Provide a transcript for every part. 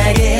나에게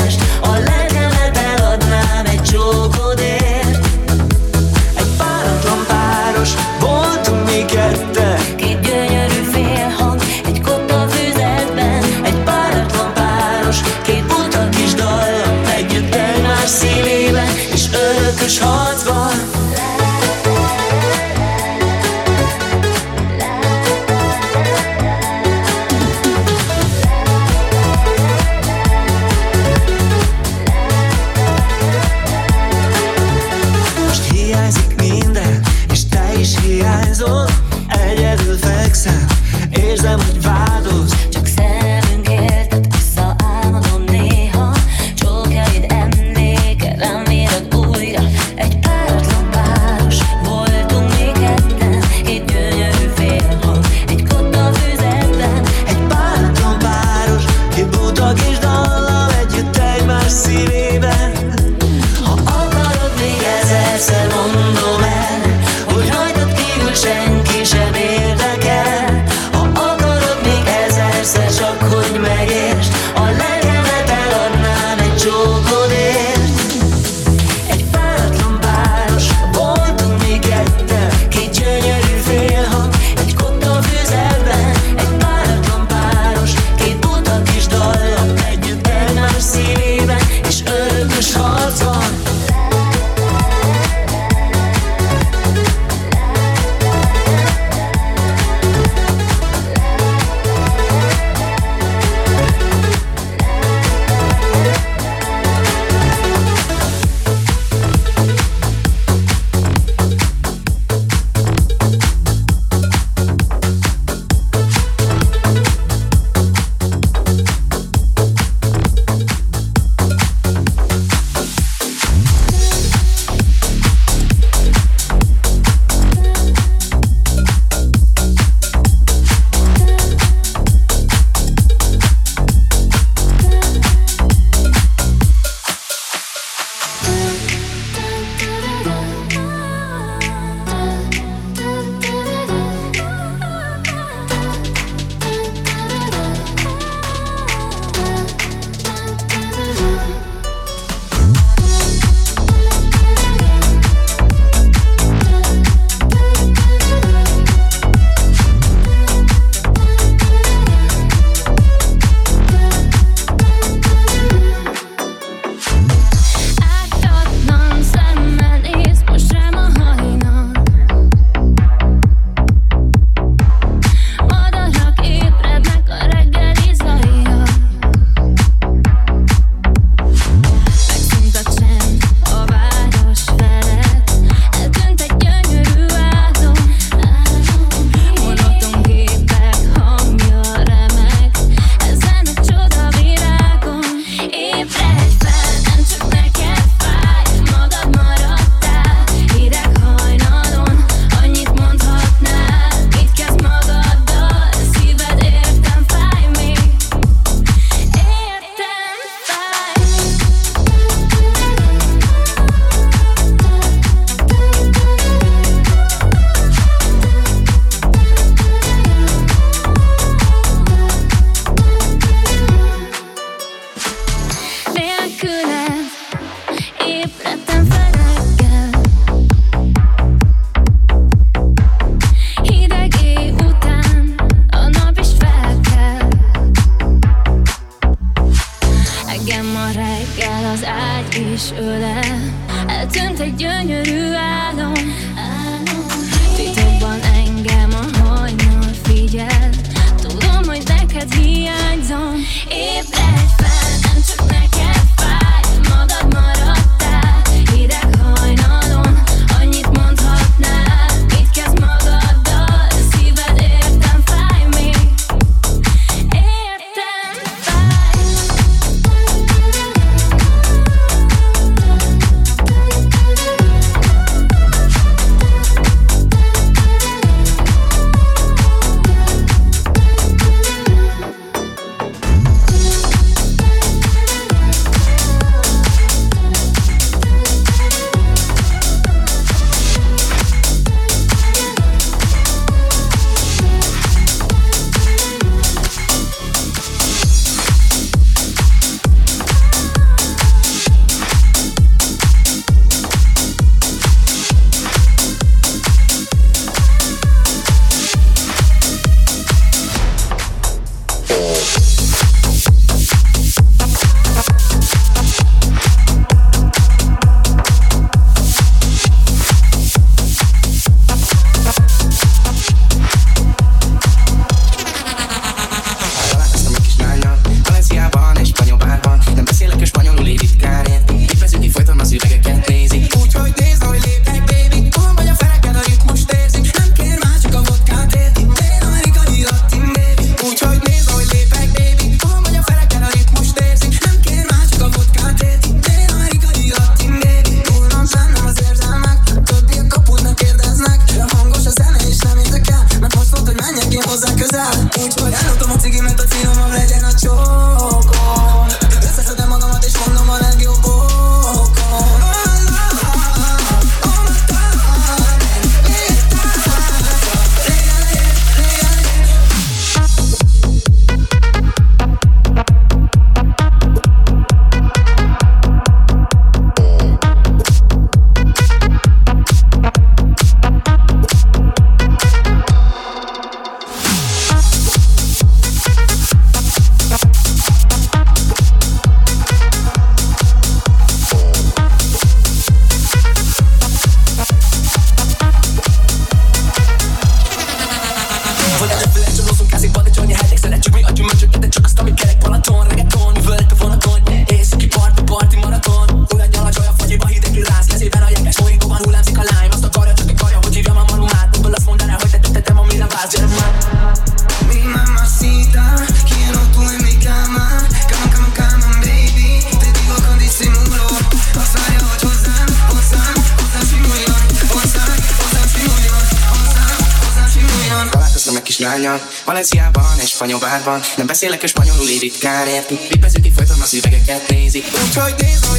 Nem beszélek a spanyolul így ritkán érti. Vipezünk ki folyton a szüvegeket nézi. Úgyhogy nézd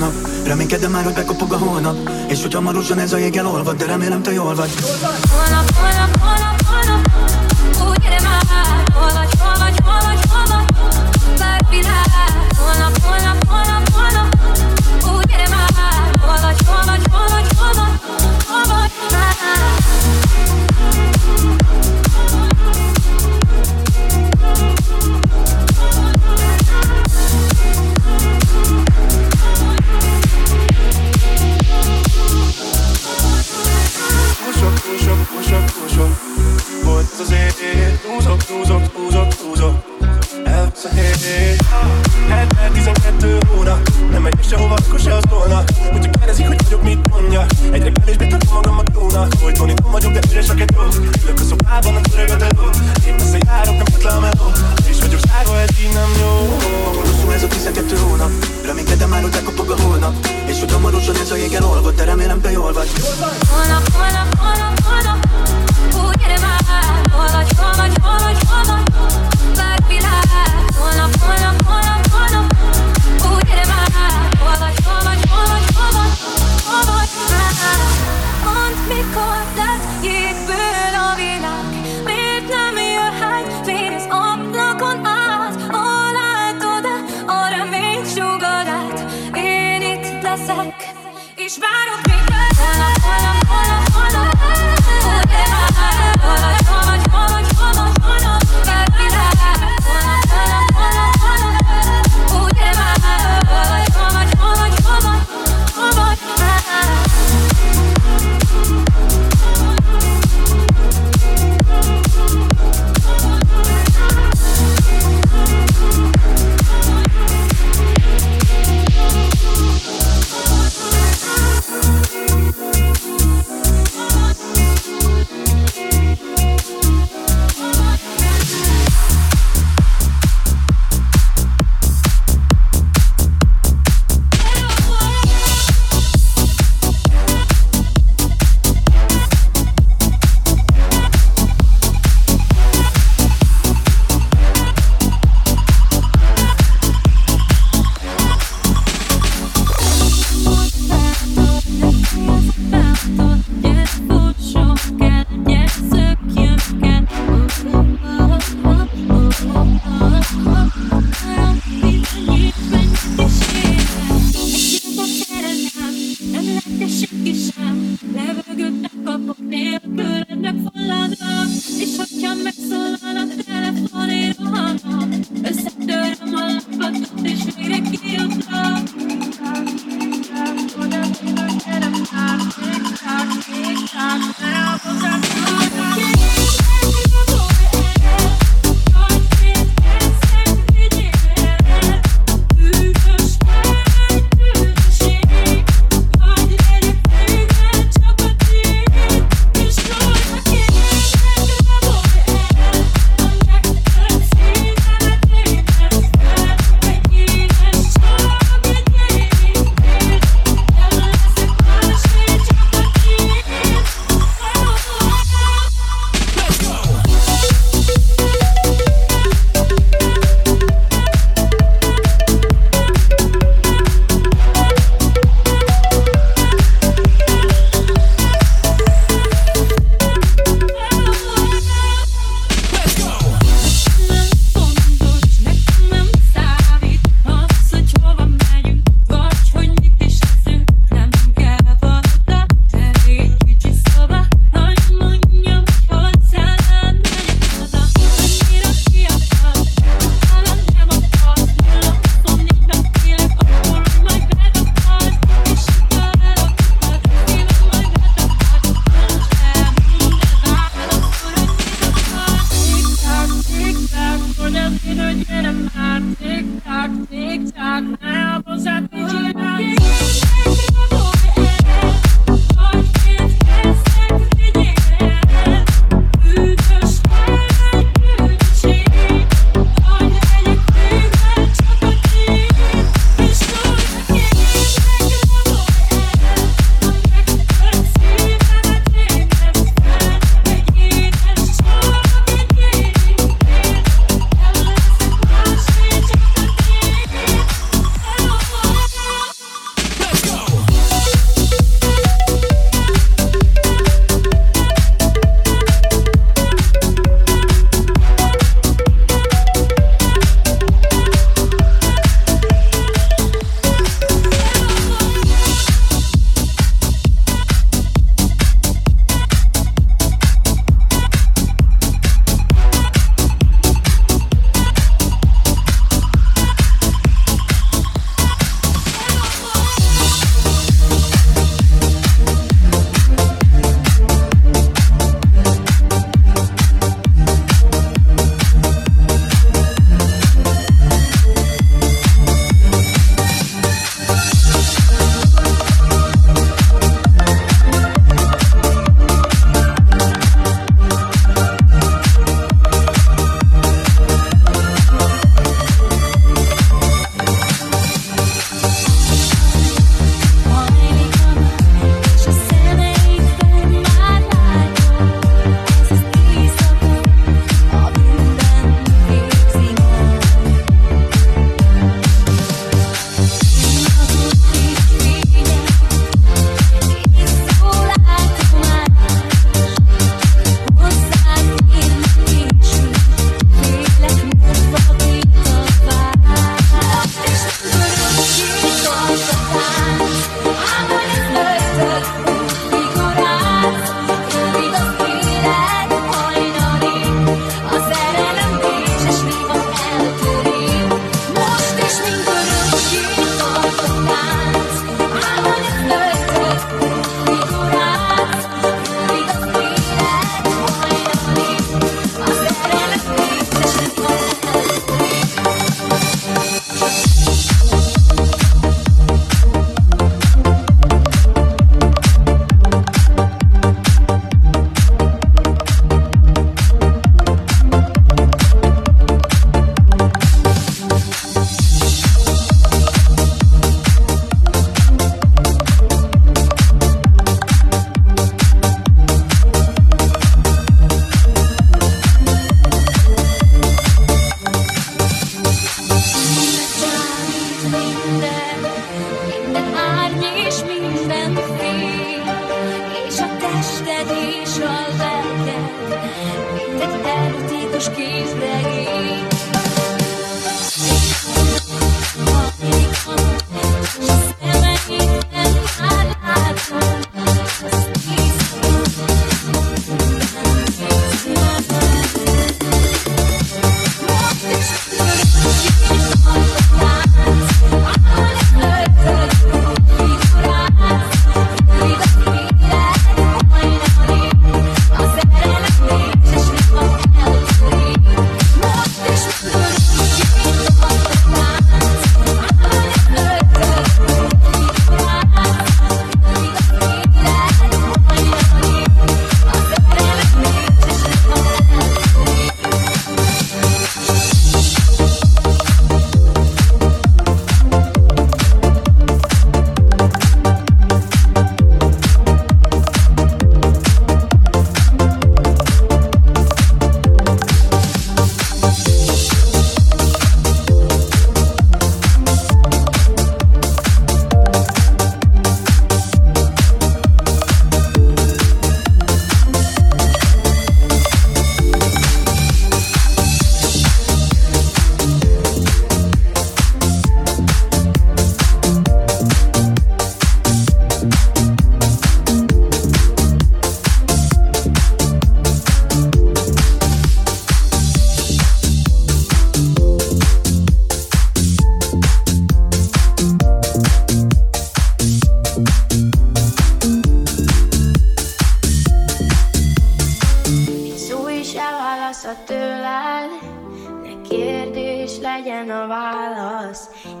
hónap. Reménykedem már, hogy bekopog a holnap És hogy hamarosan ez a jég elolvad De remélem te jól vagy. Holnap, holnap, holnap.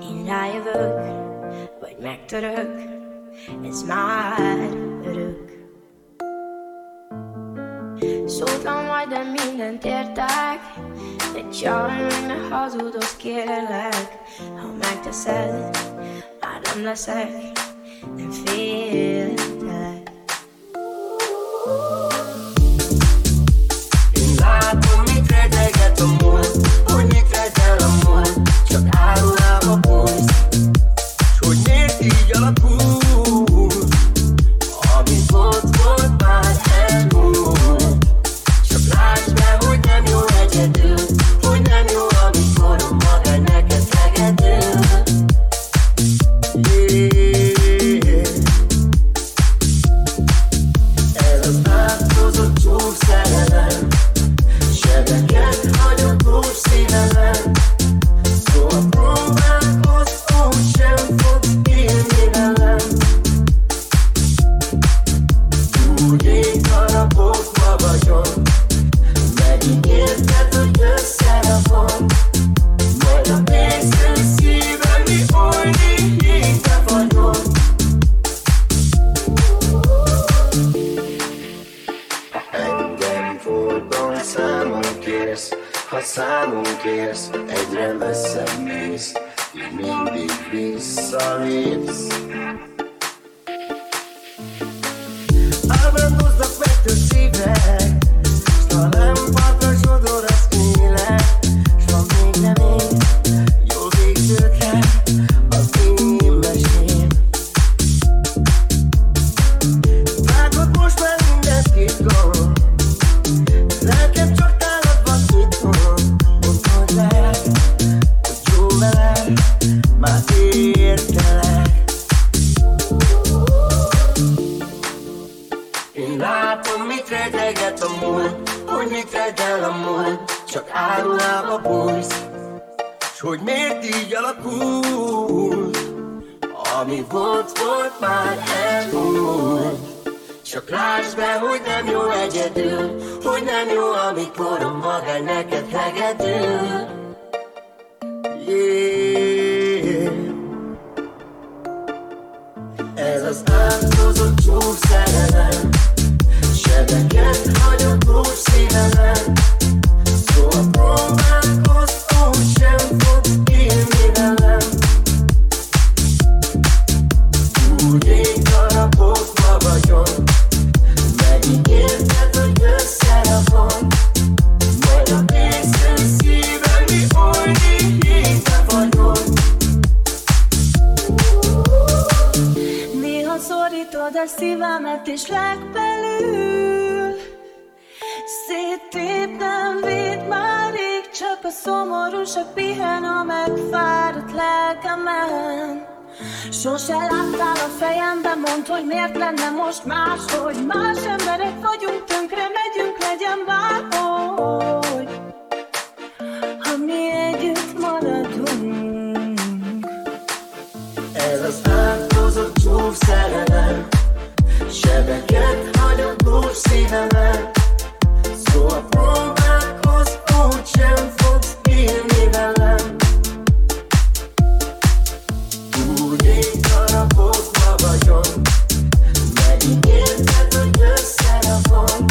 Én rájövök, vagy megtörök, ez már örök. Szóltam majd, de mindent értek, de csaj, ne hazudok, kérlek, ha megteszed, már nem leszek, nem féltelek. Látom, mit redeget a múlt, hogy mit redel a múlt, csak árul Papu. után Sose láttál a fejembe, mondd, hogy miért lenne most más Hogy más emberek vagyunk, tönkre megyünk, legyen bárhogy. Ha mi együtt maradunk. Ez az átkozott csúf szerelem. Sebeket hagyott búr szívemen Szóval próbálkozz, úgysem boy.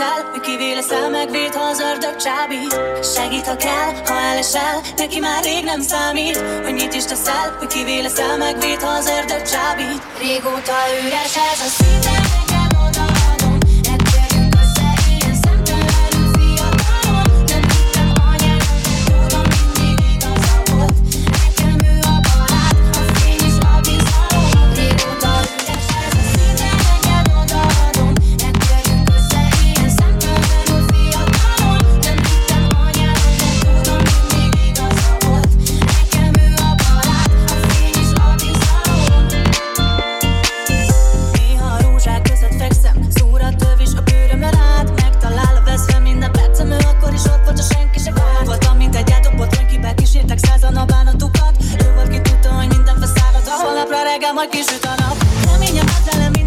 leszel, ő kivé leszel, megvéd, ha az ördög csábít. Segít, ha kell, ha elesel, neki már rég nem számít. Hogy mit is teszel, ő kivé leszel, megvéd, ha az ördög csábít. Régóta üres ez a szíve. Tell me your heart, tell me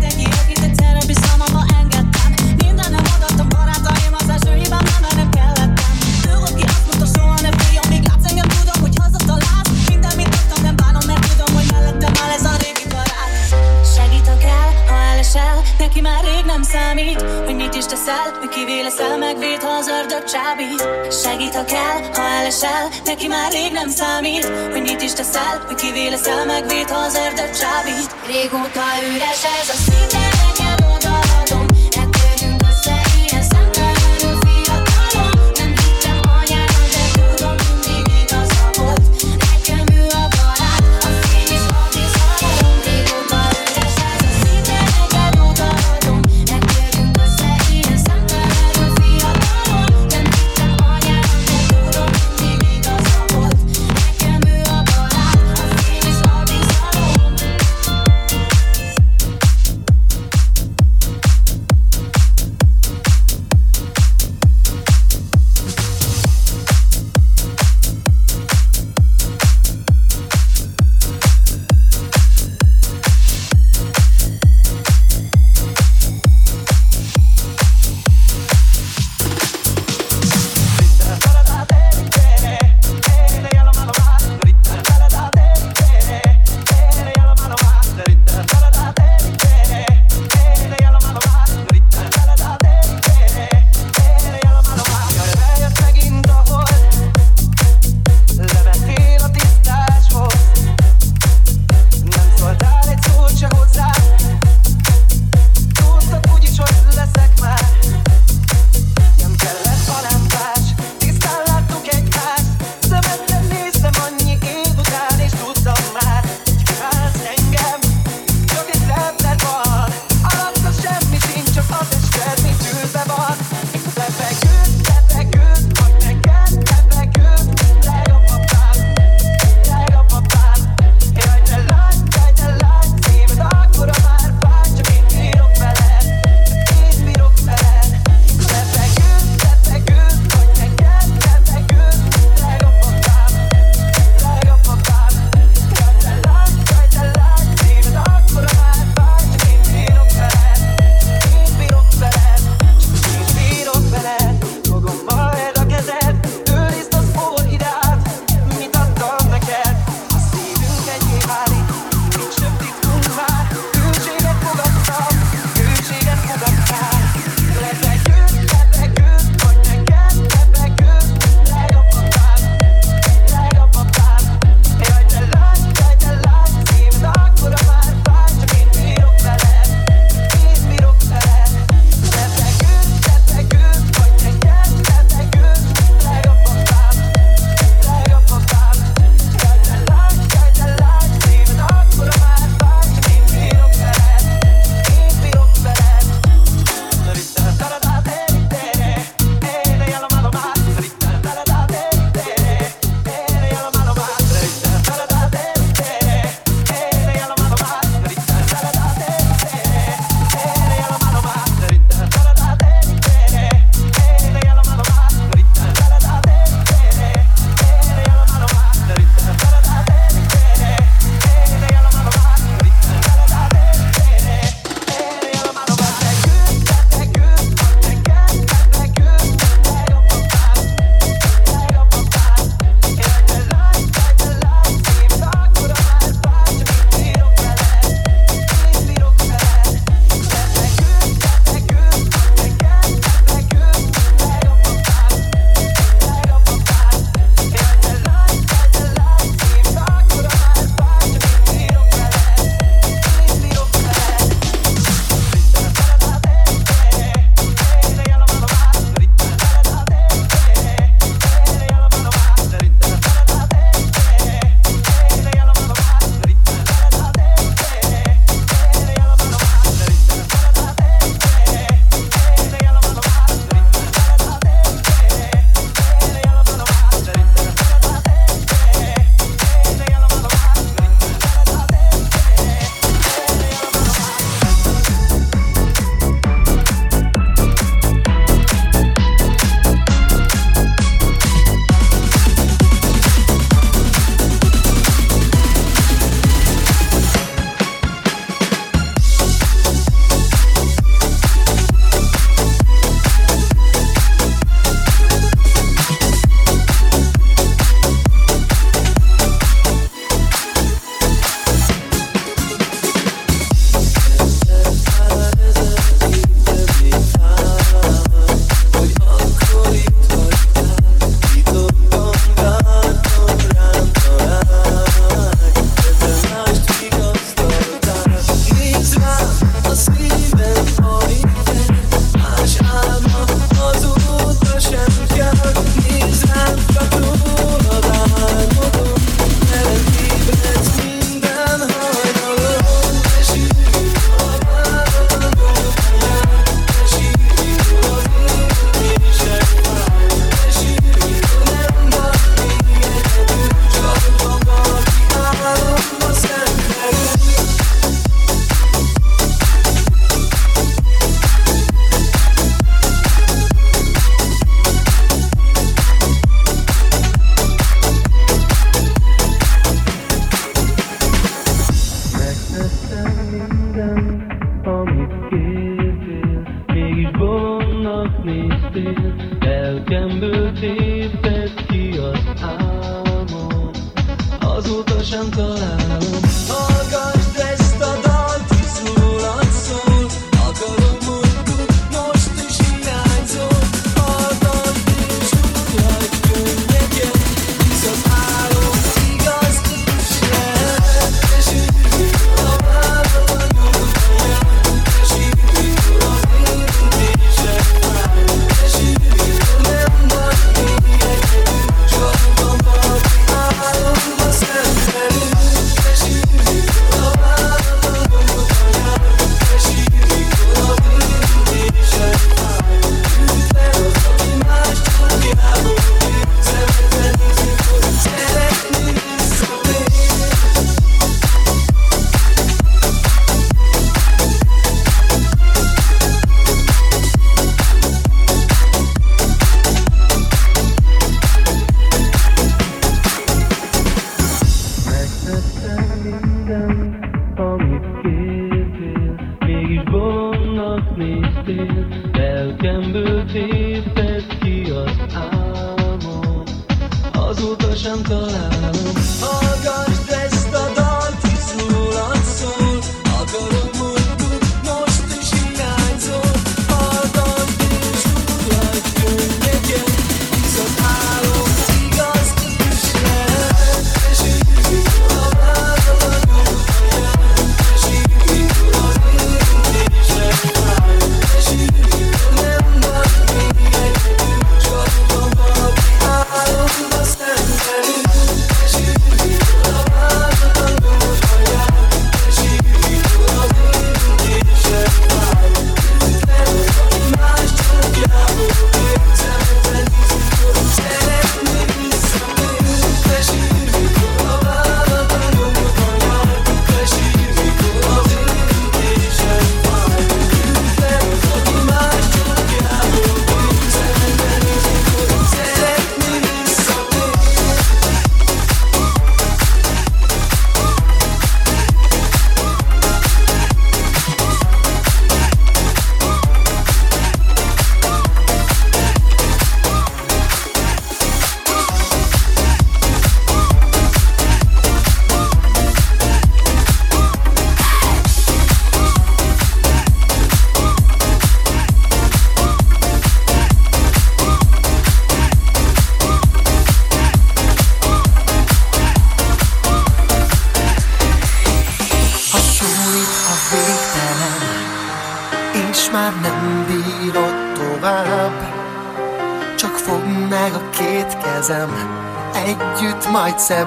számít Hogy mit is teszel, mi kivé leszel Megvéd, ha az ördög csábít. Segít, ha kell, ha elesel Neki már rég nem számít. Hogy mit is teszel, mi kivé leszel Megvéd, ha az ördög csábít. Régóta üres ez a szinte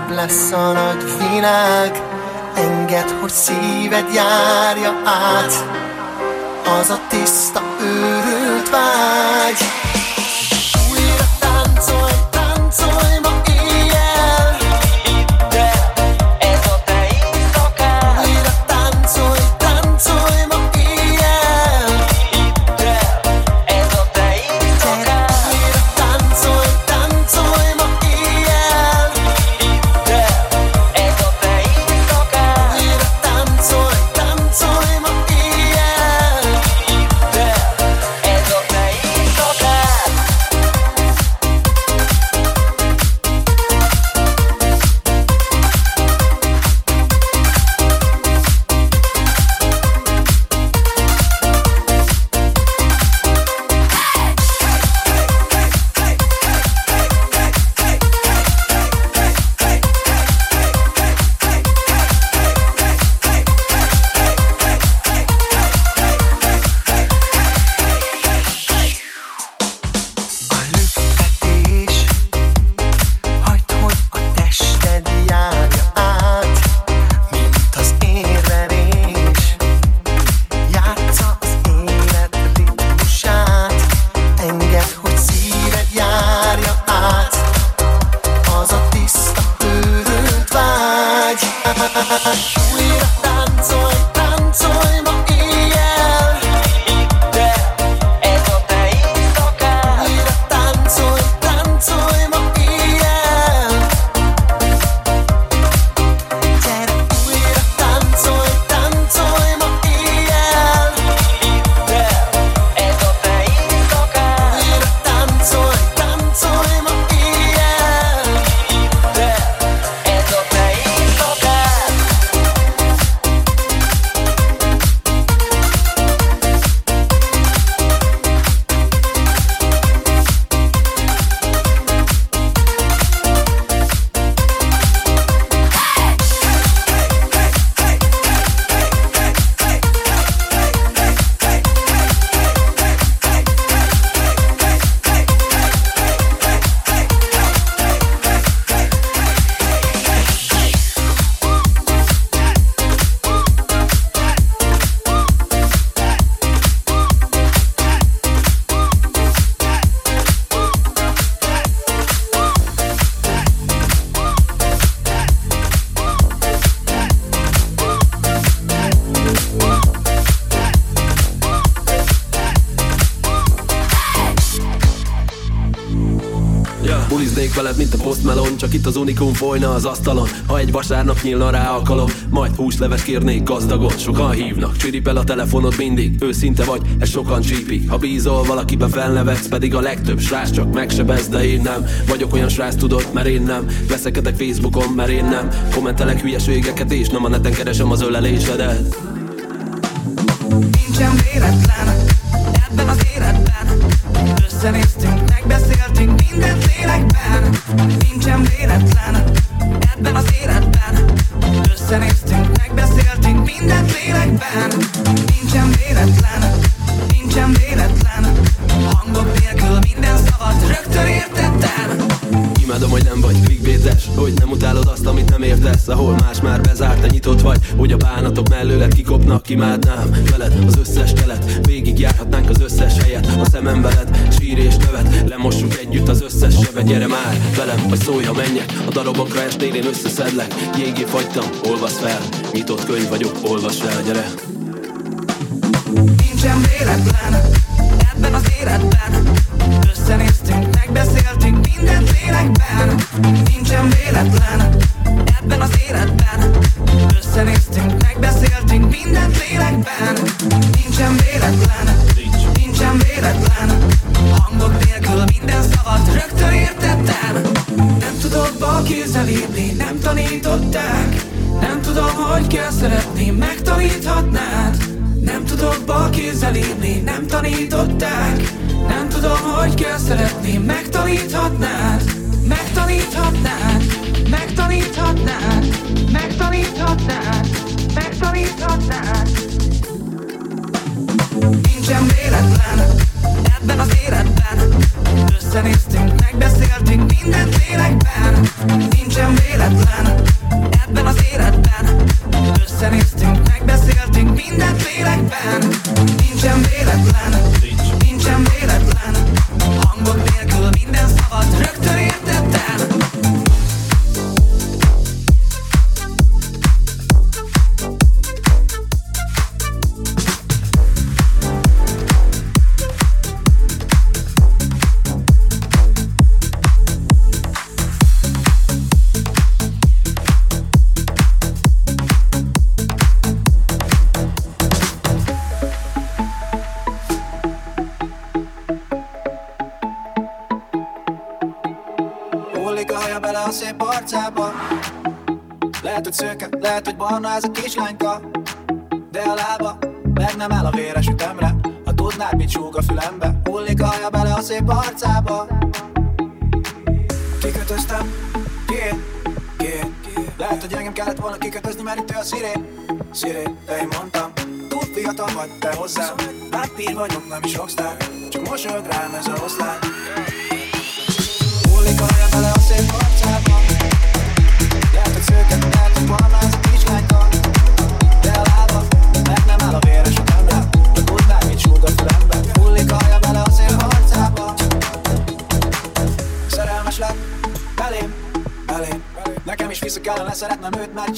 majd szebb postmelon Csak itt az unikum folyna az asztalon. Ha egy vasárnap nyílna rá alkalom Majd húsleves kérnék gazdagot. Sokan hívnak, csiripel a telefonod mindig. Őszinte vagy, ez sokan csípik. Ha bízol valakibe felnevetsz Pedig a legtöbb srác csak megsebez De én nem. Vagyok olyan srác tudod, mert én nem. Veszekedek Facebookon, mert én nem. Kommentelek hülyeségeket és nem a neten keresem az ölelésedet. Nincsen véletlen kikopnak Imádnám. Veled az összes telet Végig járhatnánk az összes helyet. A szemem veled, sír és nevet Lemossuk együtt az összes sebet. Gyere már velem, hogy szólja menjek. A darabokra estél, én összeszedlek. Jégé fagytam, olvasz fel. Nyitott könyv vagyok, olvass fel, gyere Nincsen véletlen. Ebben az életben Összenéztünk, megbeszéltünk mindent lélekben. Nincsen véletlen. Ebben az életben Összenéztünk, megbeszéltünk mindent lélekben. Nincsen véletlen, nincsen véletlen. Hangok nélkül minden szavat rögtön értettem. Nem tudok bal kézzel lépni, nem tanították. Nem tudom, hogy kell szeretni, megtaníthatnád nem tudok bal kézzel írni, nem tanították. Nem tudom, hogy kell szeretni, megtaníthatnád Megtaníthatnád, megtaníthatnád Megtaníthatnád, megtaníthatnád. Nincsen véletlen ebben az életben. Összenéztünk, megbeszéltünk mindent lélekben. Nincsen véletlen ebben az életben. Összenéztünk, megbeszéltünk mindent lélekben Nincsen véletlen, hogy barna ez a kislányka. De a lába meg nem áll a véres ütemre. Ha tudnád, mit súg a fülembe Hullik a haja bele a szép arcába. Kikötöztem, ki? Ki? Lehet, hogy engem kellett volna kikötözni, mert itt ő a szirén Szirén, de én mondtam Túl fiatal vagy te hozzám. Vámpír vagyok, nem is rockstar. Csak mosolyog rám ez a oszlány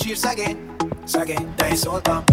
őt, mert sír szegény Szegény,